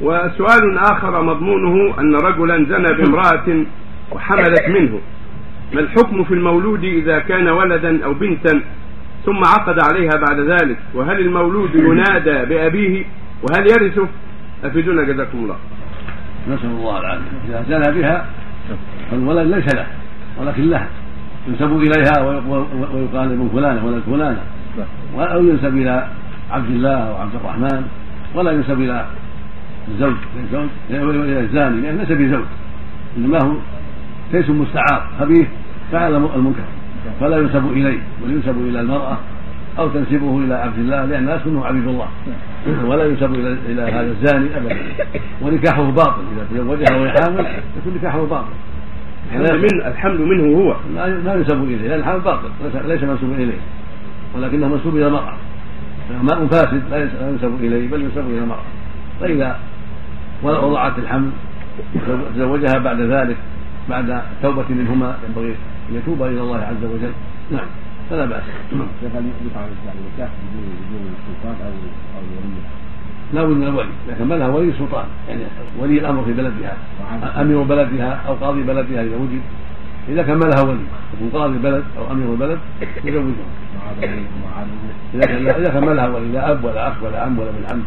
وسؤال آخر مضمونه أن رجلا زنى بامرأة وحملت منه. ما الحكم في المولود إذا كان ولدا أو بنتا ثم عقد عليها بعد ذلك؟ وهل المولود ينادى بأبيه؟ وهل يرثه؟ أفيدونا جزاكم الله. نسأل الله العافية. إذا زنى بها فالولد ليس له ولكن لها. ينسب إليها ويقال ابن فلانة ولد فلانة. أو ينسب إلى عبد الله أو عبد الرحمن ولا ينسب إلى الزوج الزوج إلى الزاني لأن ليس بزوج إنما هو كيس مستعار خبيث فعل المنكر فلا ينسب إليه بل ينسب إلى المرأة أو تنسبه إلى عبد الله لأن الناس كلهم عبيد الله ولا ينسب إلى إلى هذا الزاني أبدا ونكاحه باطل إذا تزوجها وهي حامل يكون نكاحه باطل. من الحمل منه هو. لا ينسب إليه لأن الحمل باطل ليس منسوبا إليه ولكنه منسوب إلى المرأة. ماء فاسد لا ينسب إليه بل ينسب إلى المرأة. فإذا وضعت الحمل تزوجها بعد ذلك بعد توبة منهما ينبغي أن يتوب إلى الله عز وجل. نعم فلا بأس. شيخ هل يقع النكاح بدون بدون السلطان أو أو الولي؟ لا بد من الولي إذا كان لها ولي سلطان. يعني ولي الأمر في بلدها أمير بلدها أو قاضي بلدها إذا وجد. إذا كان لها ولي يكون قاضي البلد أو أمير البلد يزوجها. إذا كان إذا كان لها ولي لا أب ولا أخ ولا عم ولا ابن عم.